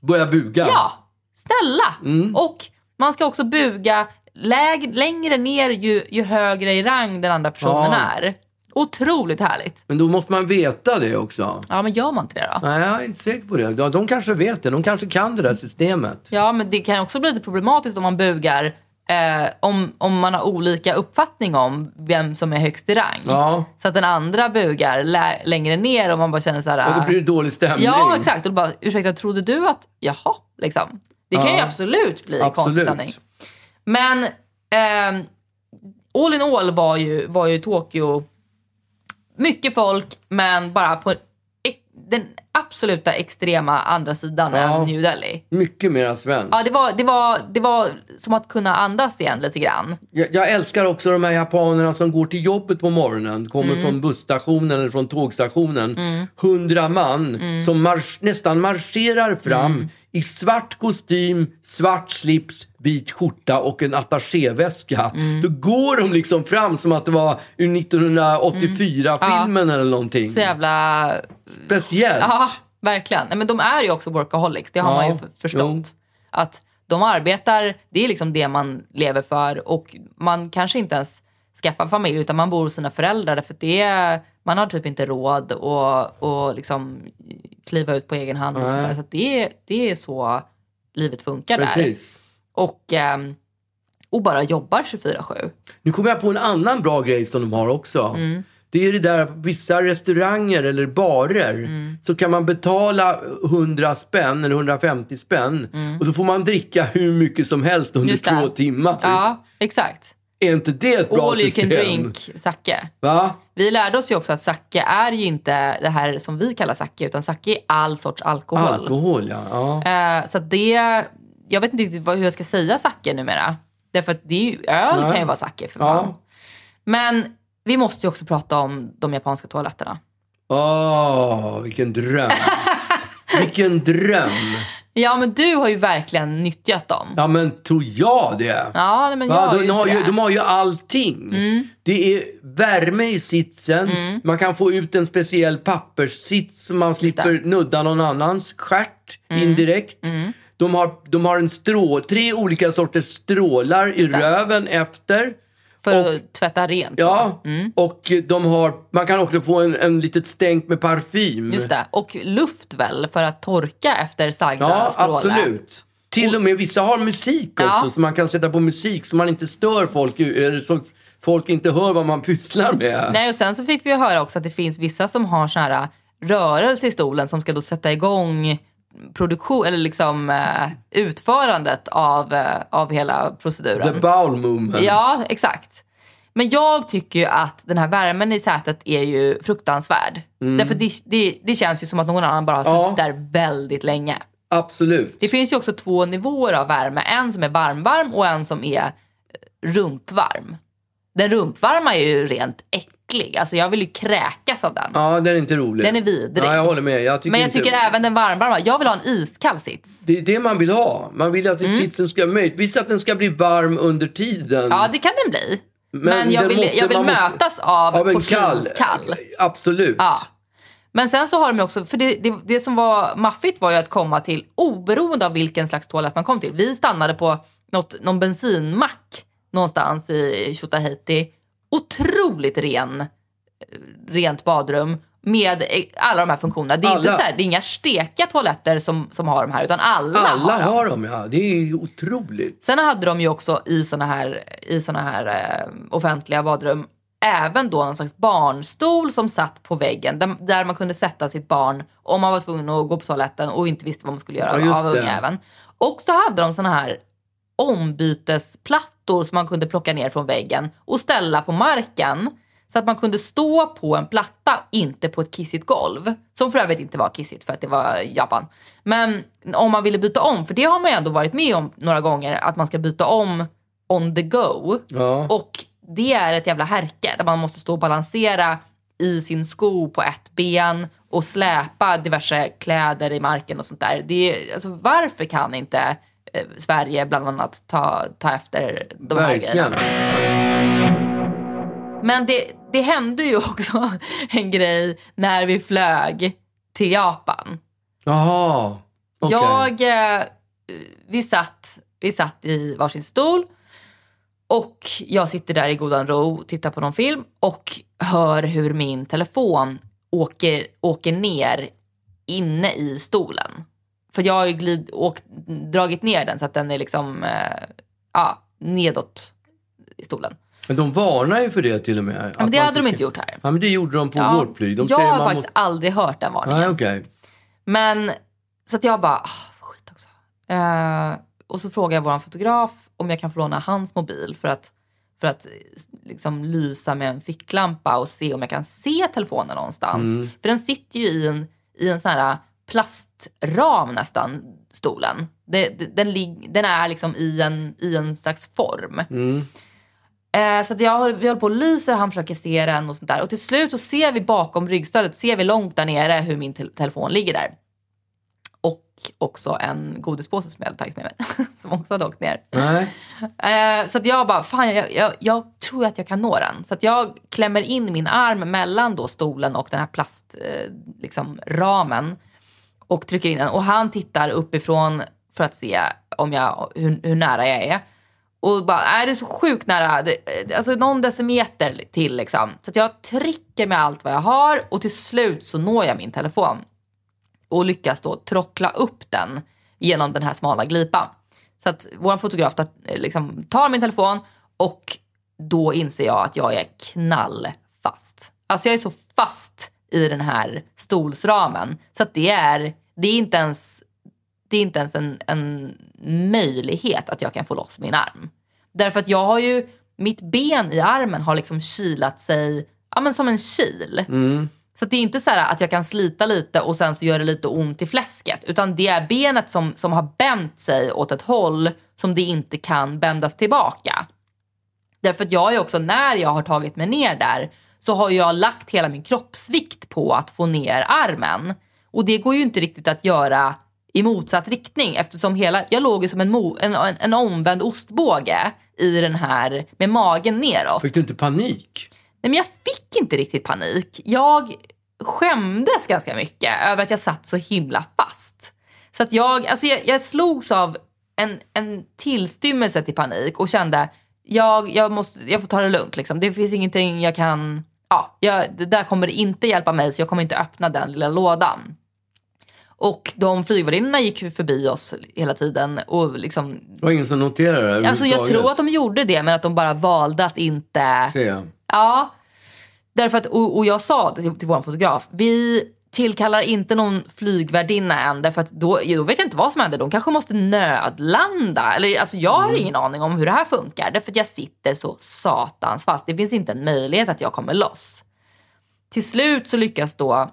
Börja buga. Ja, snälla! Och man ska också buga läg- längre ner ju, ju högre i rang den andra personen Ja. är. Otroligt härligt. Men då måste man veta det också. Ja, men gör man inte det då? Nej, jag är inte säker på det. Ja, de kanske vet det. De kanske kan det där systemet. Ja, men det kan också bli lite problematiskt om man bugar eh, om, om man har olika uppfattning om vem som är högst i rang. Ja. Så att den andra bugar lä- längre ner och man bara känner så här... Och då blir det dålig stämning. Ja, exakt. Och då bara, ursäkta, trodde du att... Jaha, liksom. Det kan Ja. ju absolut bli Absolut. konstig stämning. Men ehm, all in all var ju, var ju Tokyo mycket folk, men bara på den absoluta extrema andra sidan Ja. än New Delhi. Mycket mera svenskt. Ja, det var, det, var, det var som att kunna andas igen lite grann. Jag, jag älskar också de här japanerna som går till jobbet på morgonen, kommer Mm. från busstationen eller från tågstationen. Hundra man Mm. som marsch, nästan marscherar fram i svart kostym, svart slips, vit skjorta och en attachéväska. Mm. Då går de liksom fram som att det var ur 1984-filmen eller någonting. Mm. Så jävla... Speciellt. Ja, verkligen. Nej, men de är ju också workaholics, det har Ja, man ju förstått. jo. Att de arbetar, det är liksom det man lever för och man kanske inte ens skaffar familj utan man bor hos sina föräldrar för det är, man har typ inte råd att och liksom kliva ut på egen hand och sånt där. Så att det, det är så livet funkar där. Precis. Och, ehm, och bara jobbar 24-7. Nu kommer jag på en annan bra grej som de har också. Mm. Det är det där på vissa restauranger eller barer Mm. så kan man betala 100 spänn eller 150 spänn och då får man dricka hur mycket som helst under Mm. Två timmar. Ja, exakt. Är inte det ett bra All you system? can drink sake. Va? Vi lärde oss ju också att sake är ju inte det här som vi kallar sake, utan sake är all sorts alkohol. Alkohol, ja. ja. Eh, så det, jag vet inte riktigt hur jag ska säga sake numera. Därför att det är ju, öl Nej. kan ju vara sake för Ja. fan. Men vi måste ju också prata om de japanska toaletterna. Åh, vilken dröm. vilken dröm. Ja, men du har ju verkligen nyttjat dem. Ja, men tog jag det? Ja, men jag Va, har ju de, har ju, de har ju allting. Det är värme i sitsen. Man kan få ut en speciell papperssits så man slipper nudda någon annans stjärt indirekt. De, har, de har en strå, tre olika sorters strålar i röven efter. För och- att tvätta rent. Ja, och de har, man kan också få en, en litet stänk med parfym. Just det. Och luft väl för att torka efter sagda Ja, strålar. absolut. Till och med vissa har musik också, Ja. så man kan sätta på musik så man inte stör folk, eller så folk inte hör vad man pysslar med. Nej, och sen så fick vi höra också att det finns vissa som har sån här rörelse i stolen som ska då sätta igång produktion, eller liksom eh, utförandet av, eh, av hela proceduren. The bowel movement. Ja, exakt. Men jag tycker ju att den här värmen i sätet är ju fruktansvärd. Därför det, det, det känns ju som att någon annan bara har suttit Mm. Ja. där väldigt länge. Absolut. Det finns ju också två nivåer av värme. En som är varmvarm och en som är eh, rumpvarm. Den rumpvarma är ju rent äcklig. Alltså jag vill ju kräkas av den. Ja, den är inte rolig. Den är vidrig. Ja, jag håller med. Jag tycker Men jag inte... tycker även den varmvarma. Jag vill ha en iskall sits. Det är det man vill ha. Man vill att Mm. sitsen ska möjligtvis att den ska bli varm under tiden. Ja, det kan den bli. Men, jag den vill, måste- jag vill man måste- mötas av, av porslinskall. Absolut. Ja. Men sen så har de också, för det, det, det som var maffigt var ju att komma till, oberoende av vilken slags toalett man kom till. Vi stannade på något, någon bensinmack någonstans i Tjotahejti. Otroligt ren, eh, rent badrum med eh, alla de här funktionerna. Det är, inte så här, det är inga steka toaletter som, som har de här, utan alla, Alla har dem. har dem, ja. Det är ju otroligt. Sen hade de ju också i såna här, i såna här eh, offentliga badrum även då någon slags barnstol som satt på väggen där, där man kunde sätta sitt barn om man var tvungen att gå på toaletten och inte visste vad man skulle göra Ja, av ungjäveln. Och så hade de såna här ombytesplattor som man kunde plocka ner från väggen och ställa på marken. Så att man kunde stå på en platta, inte på ett kissigt golv. Som för övrigt inte var kissigt för att det var Japan. Men om man ville byta om, för det har man ju ändå varit med om några gånger, att man ska byta om on the go. Ja. Och det är ett jävla härke där man måste stå och balansera i sin sko på ett ben och släpa diverse kläder i marken och sånt där. Det är, alltså, varför kan inte Sverige bland annat ta, ta efter de här Verkligen. grejerna? Men det, det hände ju också en grej när vi flög till Japan. Jaha. Jag, eh, vi, satt, vi satt i varsin stol och jag sitter där i godan ro, tittar på någon film och hör hur min telefon åker, åker ner inne i stolen. För jag har ju glid, åkt, dragit ner den så att den är liksom eh, ja, nedåt i stolen. Men de varnar ju för det till och med. Ja, men det hade de inte gjort här. Ja, men det gjorde de på Ja, vårt flyg. De jag säger har man faktiskt aldrig hört den varningen. Nej, okej. Men så att jag bara, ah, skit också. Eh, och så frågar jag vår fotograf om jag kan få låna hans mobil för att, för att liksom lysa med en ficklampa och se om jag kan se telefonen någonstans. Mm. För den sitter ju i en, i en sån här plastram nästan, stolen. Det, det, den, lig, den är liksom i en, i en slags form. Mm. Eh, så att jag, håller- vi håller på och lyser, han försöker se den och sånt där. Och till slut så ser vi bakom ryggstödet, ser vi långt där nere hur min te- telefon ligger där. Och också en godispåse som jag hade tagit med mig, som också hade åkt ner. Nej. Eh, så att jag bara, fan jag, jag, jag tror att jag kan nå den. Så att jag klämmer in min arm mellan då stolen och den här plastramen eh, liksom, ramen och trycker in den. Och han tittar uppifrån för att se om jag, hur, hur nära jag är. Och bara, är det är så sjukt nära, det, eh, alltså någon decimeter till liksom. Så att jag trycker med allt vad jag har och till slut så når jag min telefon och lyckas då trockla upp den genom den här smala glipan. Så att vår fotograf tar, eh, liksom, tar min telefon och då inser jag att jag är knallfast. Alltså jag är så fast i den här stolsramen så att det är, det är inte ens, det är inte ens en, en möjlighet att jag kan få loss min arm. Därför att jag har ju, mitt ben i armen har liksom kilat sig ja, men som en kil. Så att det är inte så här att jag kan slita lite och sen så gör det lite ont i fläsket. Utan det är benet som, som har bänt sig åt ett håll som det inte kan bändas tillbaka. Därför att jag är också, när jag har tagit mig ner där, så har jag lagt hela min kroppsvikt på att få ner armen. Och det går ju inte riktigt att göra i motsatt riktning eftersom hela, jag låg ju som en, mo, en, en, en omvänd ostbåge i den här, med magen neråt. Fick du inte panik? Nej men jag fick inte riktigt panik. Jag skämdes ganska mycket över att jag satt så himla fast. Så att jag, alltså jag, jag slogs av en, en tillstymmelse till panik och kände jag, jag, måste, jag får ta det lugnt. Liksom. Det finns ingenting jag kan... Ja, jag, det där kommer inte hjälpa mig så jag kommer inte öppna den lilla lådan. Och de flygvärdinnorna gick ju förbi oss hela tiden och liksom Det var ingen som noterade det Alltså jag tror att de gjorde det men att de bara valde att inte... Se. Ja. Därför att, och, och jag sa till, till vår fotograf, vi tillkallar inte någon flygvärdinna än därför att då, då vet jag inte vad som händer. De kanske måste nödlanda. Eller, alltså, jag har ingen aning om hur det här funkar därför att jag sitter så satans fast. Det finns inte en möjlighet att jag kommer loss. Till slut så lyckas då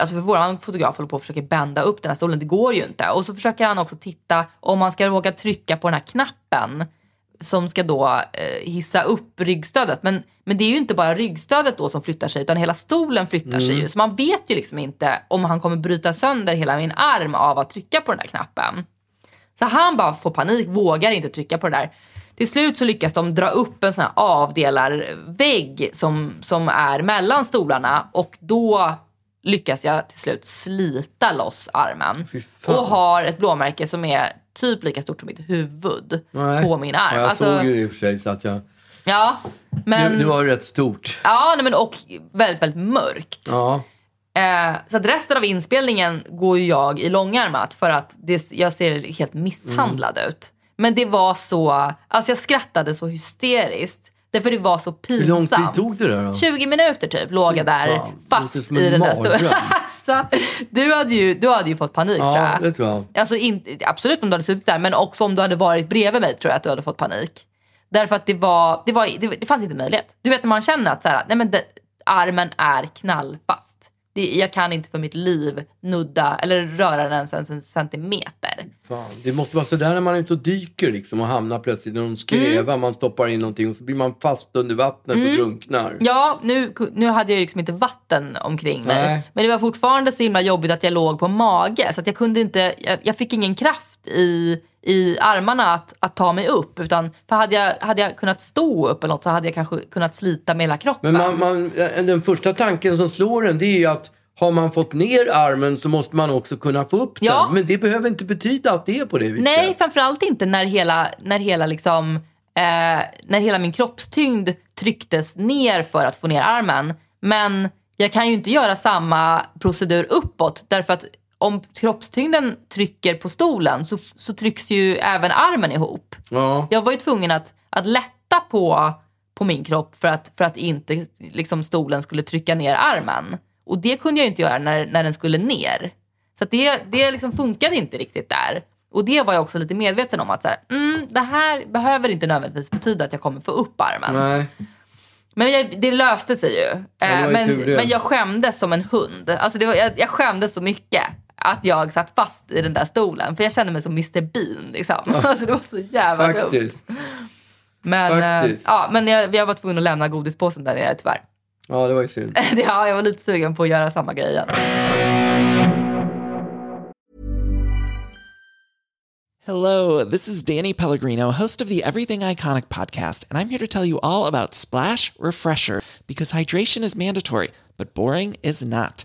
Alltså för våran fotograf håller på att försöka bända upp den här stolen, det går ju inte. Och så försöker han också titta om man ska våga trycka på den här knappen som ska då eh, hissa upp ryggstödet. Men, men det är ju inte bara ryggstödet då som flyttar sig utan hela stolen flyttar sig ju. Så man vet ju liksom inte om han kommer bryta sönder hela min arm av att trycka på den där knappen. Så han bara får panik, vågar inte trycka på det där. Till slut så lyckas de dra upp en sån här avdelarvägg som, som är mellan stolarna och då lyckas jag till slut slita loss armen. Och har ett blåmärke som är typ lika stort som mitt huvud Nej. på min arm. Ja, jag Alltså, såg ju det i och för sig så att jag... ja, men, Det, det var ju rätt stort. ja, nej, men och väldigt, väldigt mörkt. Ja. Eh, så att resten av inspelningen går ju jag i långärmat för att det, jag ser helt misshandlad Mm. ut. Men det var så, alltså jag skrattade så hysteriskt. Därför det var så pinsamt. Hur lång tid tog det då? 20 minuter typ låg jag där Fan, fast i en den där stolen. alltså, du, hade ju, du hade ju fått panik tror Ja, jag. det tror jag. Alltså inte, absolut om du hade suttit där men också om du hade varit bredvid mig tror jag att du hade fått panik. Därför att det var, det, var, det, det fanns inte möjlighet. Du vet när man känner att så här, nej men det, armen är knallfast. Det, jag kan inte för mitt liv nudda eller röra den ens en centimeter. Fan, det måste vara sådär när man är ute och dyker liksom och hamnar plötsligt i någon skreva. Mm. Man stoppar in någonting och så blir man fast under vattnet och drunknar. Ja, nu, nu hade jag liksom inte vatten omkring mig. Nej. Men det var fortfarande så himla jobbigt att jag låg på mage. Så att jag kunde inte, jag, jag fick ingen kraft i, i armarna att, att ta mig upp. Utan, för hade jag, hade jag kunnat stå upp eller något så hade jag kanske kunnat slita med hela kroppen. Men man, man, den första tanken som slår en det är ju att har man fått ner armen så måste man också kunna få upp Ja. den. Men det behöver inte betyda att det är på det viset. Nej, framförallt inte när hela, när hela, liksom, eh, när hela min kroppstyngd trycktes ner för att få ner armen. Men jag kan ju inte göra samma procedur uppåt därför att om kroppstyngden trycker på stolen så, så trycks ju även armen ihop. Ja. Jag var ju tvungen att, att lätta på, på min kropp för att, för att inte liksom, stolen skulle trycka ner armen. Och det kunde jag inte göra när, när den skulle ner. Så det, det liksom funkade inte riktigt där. Och det var jag också lite medveten om att så här, mm, det här behöver inte nödvändigtvis betyda att jag kommer få upp armen. Nej. Men jag, det löste sig ju. var Eh, men, men jag skämdes som en hund. Alltså det var, jag, jag skämdes så mycket att jag satt fast i den där stolen. För jag kände mig som Mr Bean. Liksom. Alltså det var så jävla dumt. Faktiskt. Men, eh, Faktiskt. ja, men jag, jag var tvungen att lämna godispåsen där nere tyvärr. Ja, det var ju synd. ja, jag var lite sugen på att göra samma grej igen. Hello, this is Danny Pellegrino, host of the Everything Iconic podcast, and I'm here to tell you all about Splash Refresher because hydration is mandatory, but boring is not.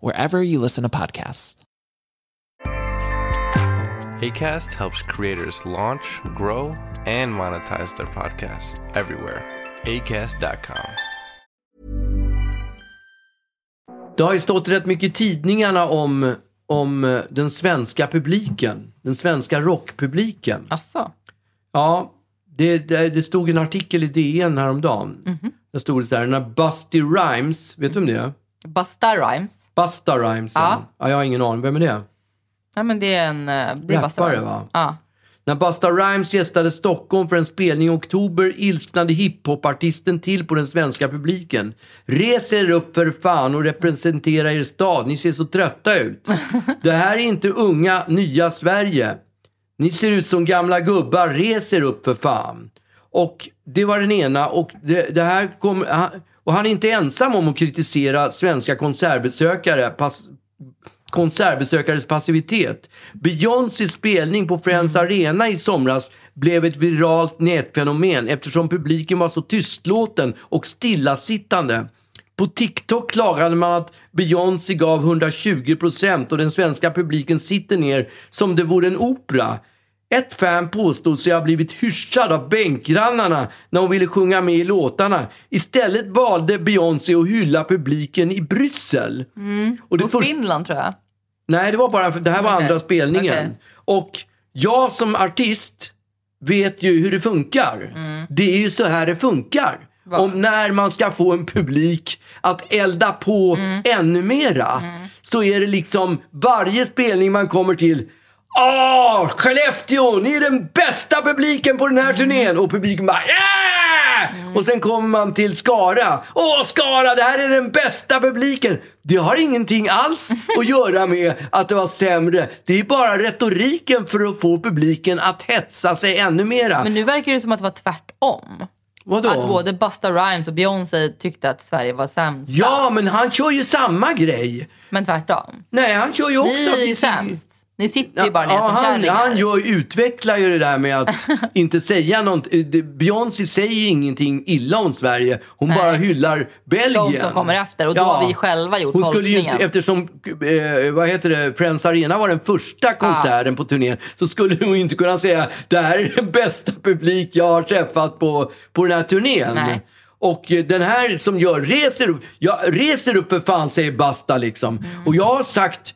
wherever you listen to podcasts. ACAST helps creators launch, grow, and monetize their podcasts everywhere. ACAST.com. Det har ju stått rätt mycket i tidningarna om, om eh, den svenska publiken. Den svenska rockpubliken. Asså? Ja, det, det, det stod en artikel i DN häromdagen. Mhm. Där stod det så här, när Busty Rhymes, vet du om det är? Busta Rhymes. Busta Rhymes, ja. Ja. ja. Jag har ingen aning, vem är det? Ja, men det är en... eh, Det är Busta Rappare, Rhymes. va? Ja. När Busta Rhymes gästade Stockholm för en spelning i oktober ilsknade hiphopartisten till på den svenska publiken. Res er upp för fan och representera er stad, ni ser så trötta ut. Det här är inte unga, nya Sverige. Ni ser ut som gamla gubbar, res er upp för fan. Och det var den ena. Och, det, det här kom, han- och han är inte ensam om att kritisera svenska konsertbesökare. Pass, konsertbesökares passivitet. Beyoncés spelning på Friends Arena i somras blev ett viralt nätfenomen eftersom publiken var så tystlåten och stillasittande. På TikTok klagade man att Beyoncé gav 120% och den svenska publiken sitter ner som det vore en opera. Ett fan påstod sig ha blivit hyschad av bänkgrannarna när hon ville sjunga med i låtarna. Istället valde Beyoncé att hylla publiken i Bryssel. Och det Och först- Finland tror jag. Nej, det var bara det här var Okej. andra spelningen. Okej. Och jag som artist vet ju hur det funkar. Det är ju så här det funkar. Va? Om när man ska få en publik att elda på ännu mera. Så är det liksom varje spelning man kommer till Åh, Skellefteå, ni är den bästa publiken på den här turnén! Och publiken bara yeah! Och sen kommer man till Skara. Åh, Skara, det här är den bästa publiken! Det har ingenting alls att göra med att det var sämre. Det är bara retoriken för att få publiken att hetsa sig ännu mera. Men nu verkar det som att det var tvärtom. Vadå? Att både Busta Rhymes och Beyoncé tyckte att Sverige var sämst. Ja, men han kör ju samma grej. Men tvärtom. Nej, han kör ju också... Ni är ju sämst. Ni sitter ju bara ner Ja, som han, kärringar. han gör, utvecklar ju det där med att inte säga det- Beyoncé säger ju ingenting illa om Sverige. Hon Nej. bara hyllar Belgien. De som kommer efter. Och då har vi själva gjort Hon skulle ju inte, eftersom eh, vad heter det, Friends Arena var den första konserten på turnén så skulle hon inte kunna säga det här är den bästa publik jag har träffat på, på den här turnén. Nej. Och eh, den här som gör reser upp, jag reser upp för fan säger Basta liksom. Mm. Och jag har sagt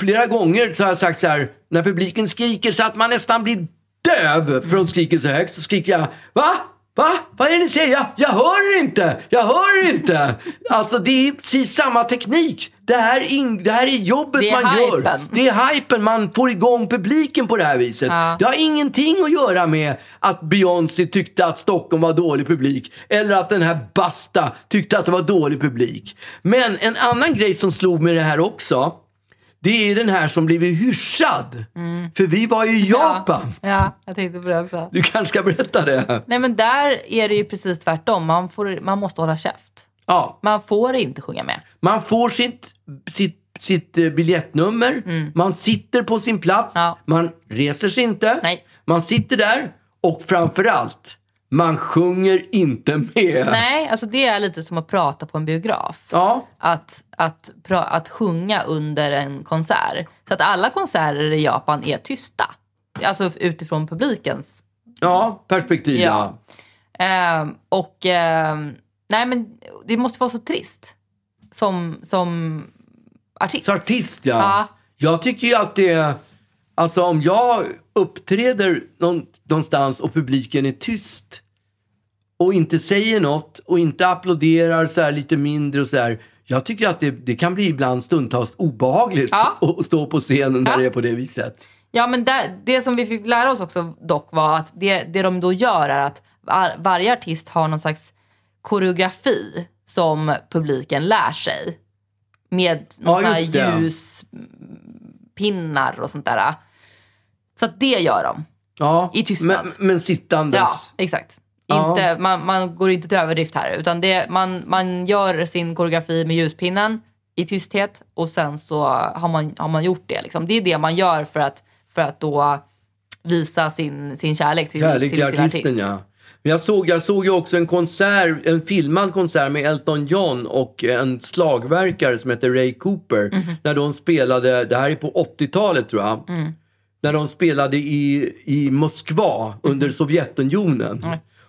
flera gånger så har jag sagt så här, när publiken skriker så att man nästan blir döv för de skriker så högt, så skriker jag Va? Va? Vad är det ni säger? Jag, jag hör inte! Jag hör inte! Alltså det är precis samma teknik. Det här, är in, det här är jobbet Det är man gör. hypen. Det är hypen. Man får igång publiken på det här viset. Ja. Det har ingenting att göra med att Beyoncé tyckte att Stockholm var dålig publik. Eller att den här Basta tyckte att det var dålig publik. Men en annan grej som slog mig det här också. Det är den här som blivit hyschad. För vi var ju i Japan. Ja, ja, jag tänkte på det också. Du kanske ska berätta det. Nej men där är det ju precis tvärtom. Man, får, man måste hålla käft. Ja, Man får inte sjunga med. man får sitt, sitt, sitt eh, biljettnummer. Man sitter på sin plats. Mm. Ja. Man reser sig inte. Nej. Man sitter där. Och framförallt, man sjunger inte med. Nej, alltså det är lite som att prata på en biograf. Ja, Att, att, att sjunga under en konsert. Så att alla konserter i Japan är tysta. Alltså utifrån publikens. ja, perspektiv ja. Ehm, och ehm, nej men det måste vara så trist. Som, som artist. Så artist ja. Ja. Jag tycker ju att det. Alltså om jag uppträder någon, någonstans och publiken är tyst och inte säger något och inte applåderar så här lite mindre och så här. Jag tycker att det, det kan bli ibland stundtals obehagligt Ja. att stå på scenen när Ja. det är på det viset. Ja, men där, det som vi fick lära oss också dock var att det, det de då gör är att var, varje artist har någon slags koreografi som publiken lär sig. Med någon Ja, det. ljuspinnar och sånt där. Så att det gör de. Ja, I tystnad. Men, men sittandes. Ja, exakt. Ja. Inte, man, man går inte till överdrift här. Utan det, man, man gör sin koreografi med ljuspinnen i tysthet och sen så har man, har man gjort det. Liksom. Det är det man gör för att, för att då visa sin, sin kärlek till, Kärlek till till sin artisten, artist. ja. Men jag såg, jag såg ju också en konsert, en filmad konsert med Elton John och en slagverkare som heter Ray Cooper. Mhm. När de spelade, det här är på 80-talet tror jag. Mm. När de spelade i, i Moskva Mhm. under Sovjetunionen.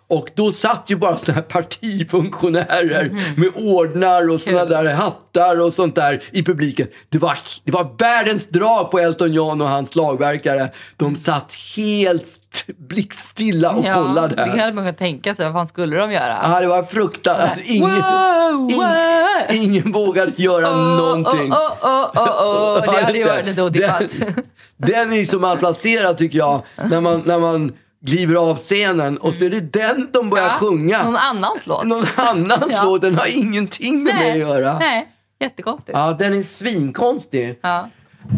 Och då satt ju bara såna här partifunktionärer Mhm. med ordnar och såna där hattar och sånt där i publiken. Det var, det var världens drag på Elton John och hans slagverkare. De satt helt st- blickstilla och Ja, kollade. det kan man kunna tänka sig. Vad fan skulle de göra? Ja, det var fruktansvärt. Ingen, Wow, wow. ingen vågade göra någonting. Oh, oh, oh, oh, oh. Det hade ju varit lite otippat. Den, den är så malplacerad tycker jag. När man, när man kliver av scenen och så är det den de börjar Ja, sjunga. Någon annans låt. Någon annans Ja. låt. Den har ingenting med mig att göra. Nej, jättekonstigt. Ja, den är svinkonstig. Ja.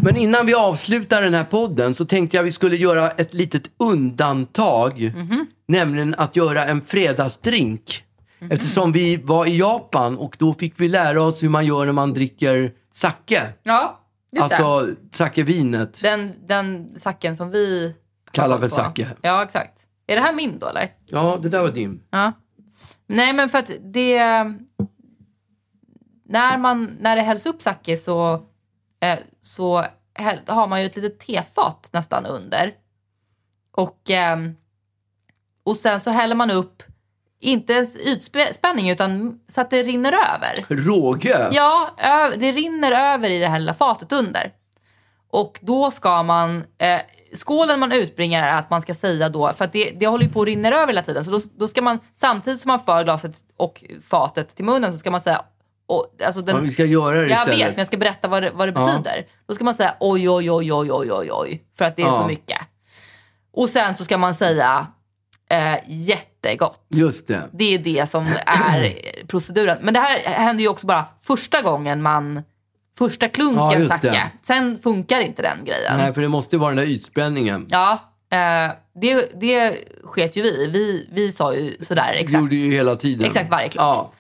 Men innan vi avslutar den här podden så tänkte jag vi skulle göra ett litet undantag. Mhm. Nämligen att göra en fredagsdrink. Mhm. Eftersom vi var i Japan och då fick vi lära oss hur man gör när man dricker sake. Ja, just det. Alltså sakevinet. Den, den sacken som vi på. sake. Ja, exakt. Är det här min då eller? Ja, det där var din. Ja. Nej, men för att det... När, man, när det hälls upp sake så, eh, så häll, har man ju ett litet tefat nästan under. Och, ehm, och sen så häller man upp, inte ens ytspänning utan så att det rinner över. Råge. Ja, det rinner över i det här lilla fatet under. Och då ska man, eh, skålen man utbringar är att man ska säga då, för att det, det håller ju på att rinna över hela tiden, så då, då ska man samtidigt som man för glaset och fatet till munnen så ska man säga, och, alltså den, Ja, vi ska göra det jag istället. vet, men jag ska berätta vad det, vad det Ja. betyder. Då ska man säga oj, oj, oj, oj, oj, oj, oj, för att det är Ja. så mycket. Och sen så ska man säga eh, jättegott. Just det. Det är det som är proceduren. Men det här händer ju också bara första gången man... Första Ja, klunken just sake. Sen funkar inte den grejen. Nej, för det måste vara den där ytspänningen. Ja, eh, det, det sket ju vi. vi. Vi sa ju sådär Vi exakt. gjorde ju hela tiden. Exakt varje klunk. Ja.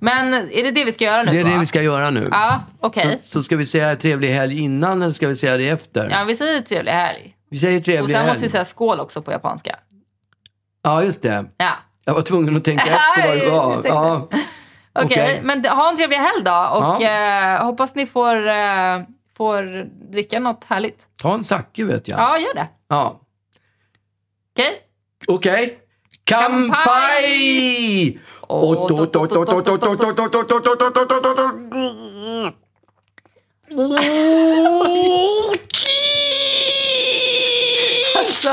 Men är det det vi ska göra nu Det är då? det vi ska göra nu. Ja, okej. Så, så ska vi säga trevlig helg innan eller ska vi säga det efter? Ja, vi säger trevlig helg. Vi säger Och trevlig sen helg. måste vi säga skål också på japanska. Ja, just det. Ja. Jag var tvungen att tänka efter vad det var. Ja. Okej, Okej. men ha en trevlig helg då. Och eh, hoppas ni får, eh, får dricka något härligt. Ta en sake vet jag. Ja, gör det. Ja. Okej? Okej. Kampai! Alltså.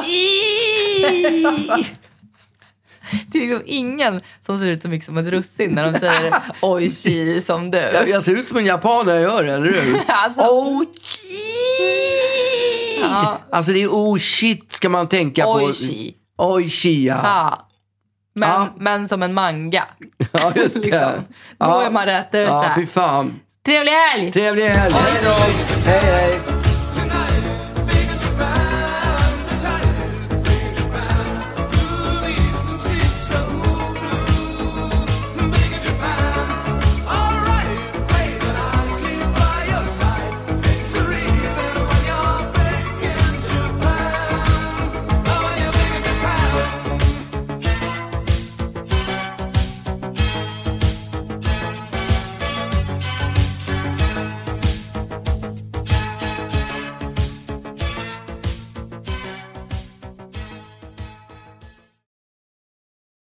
Det är liksom ingen som ser ut så mycket som ett russin när de säger oj chi som du. Jag, jag ser ut som en japan när jag gör det, eller hur? Alltså. Oh, Ja. Alltså det är oh shit ska man tänka på. Chi. Oj chi, ja. Ja. Men, Ja. men som en manga. Ja, just det. Liksom. Då är man rätt ute. Ja, fy fan. Trevlig helg! Trevlig helg. Hej då. Hej, hej.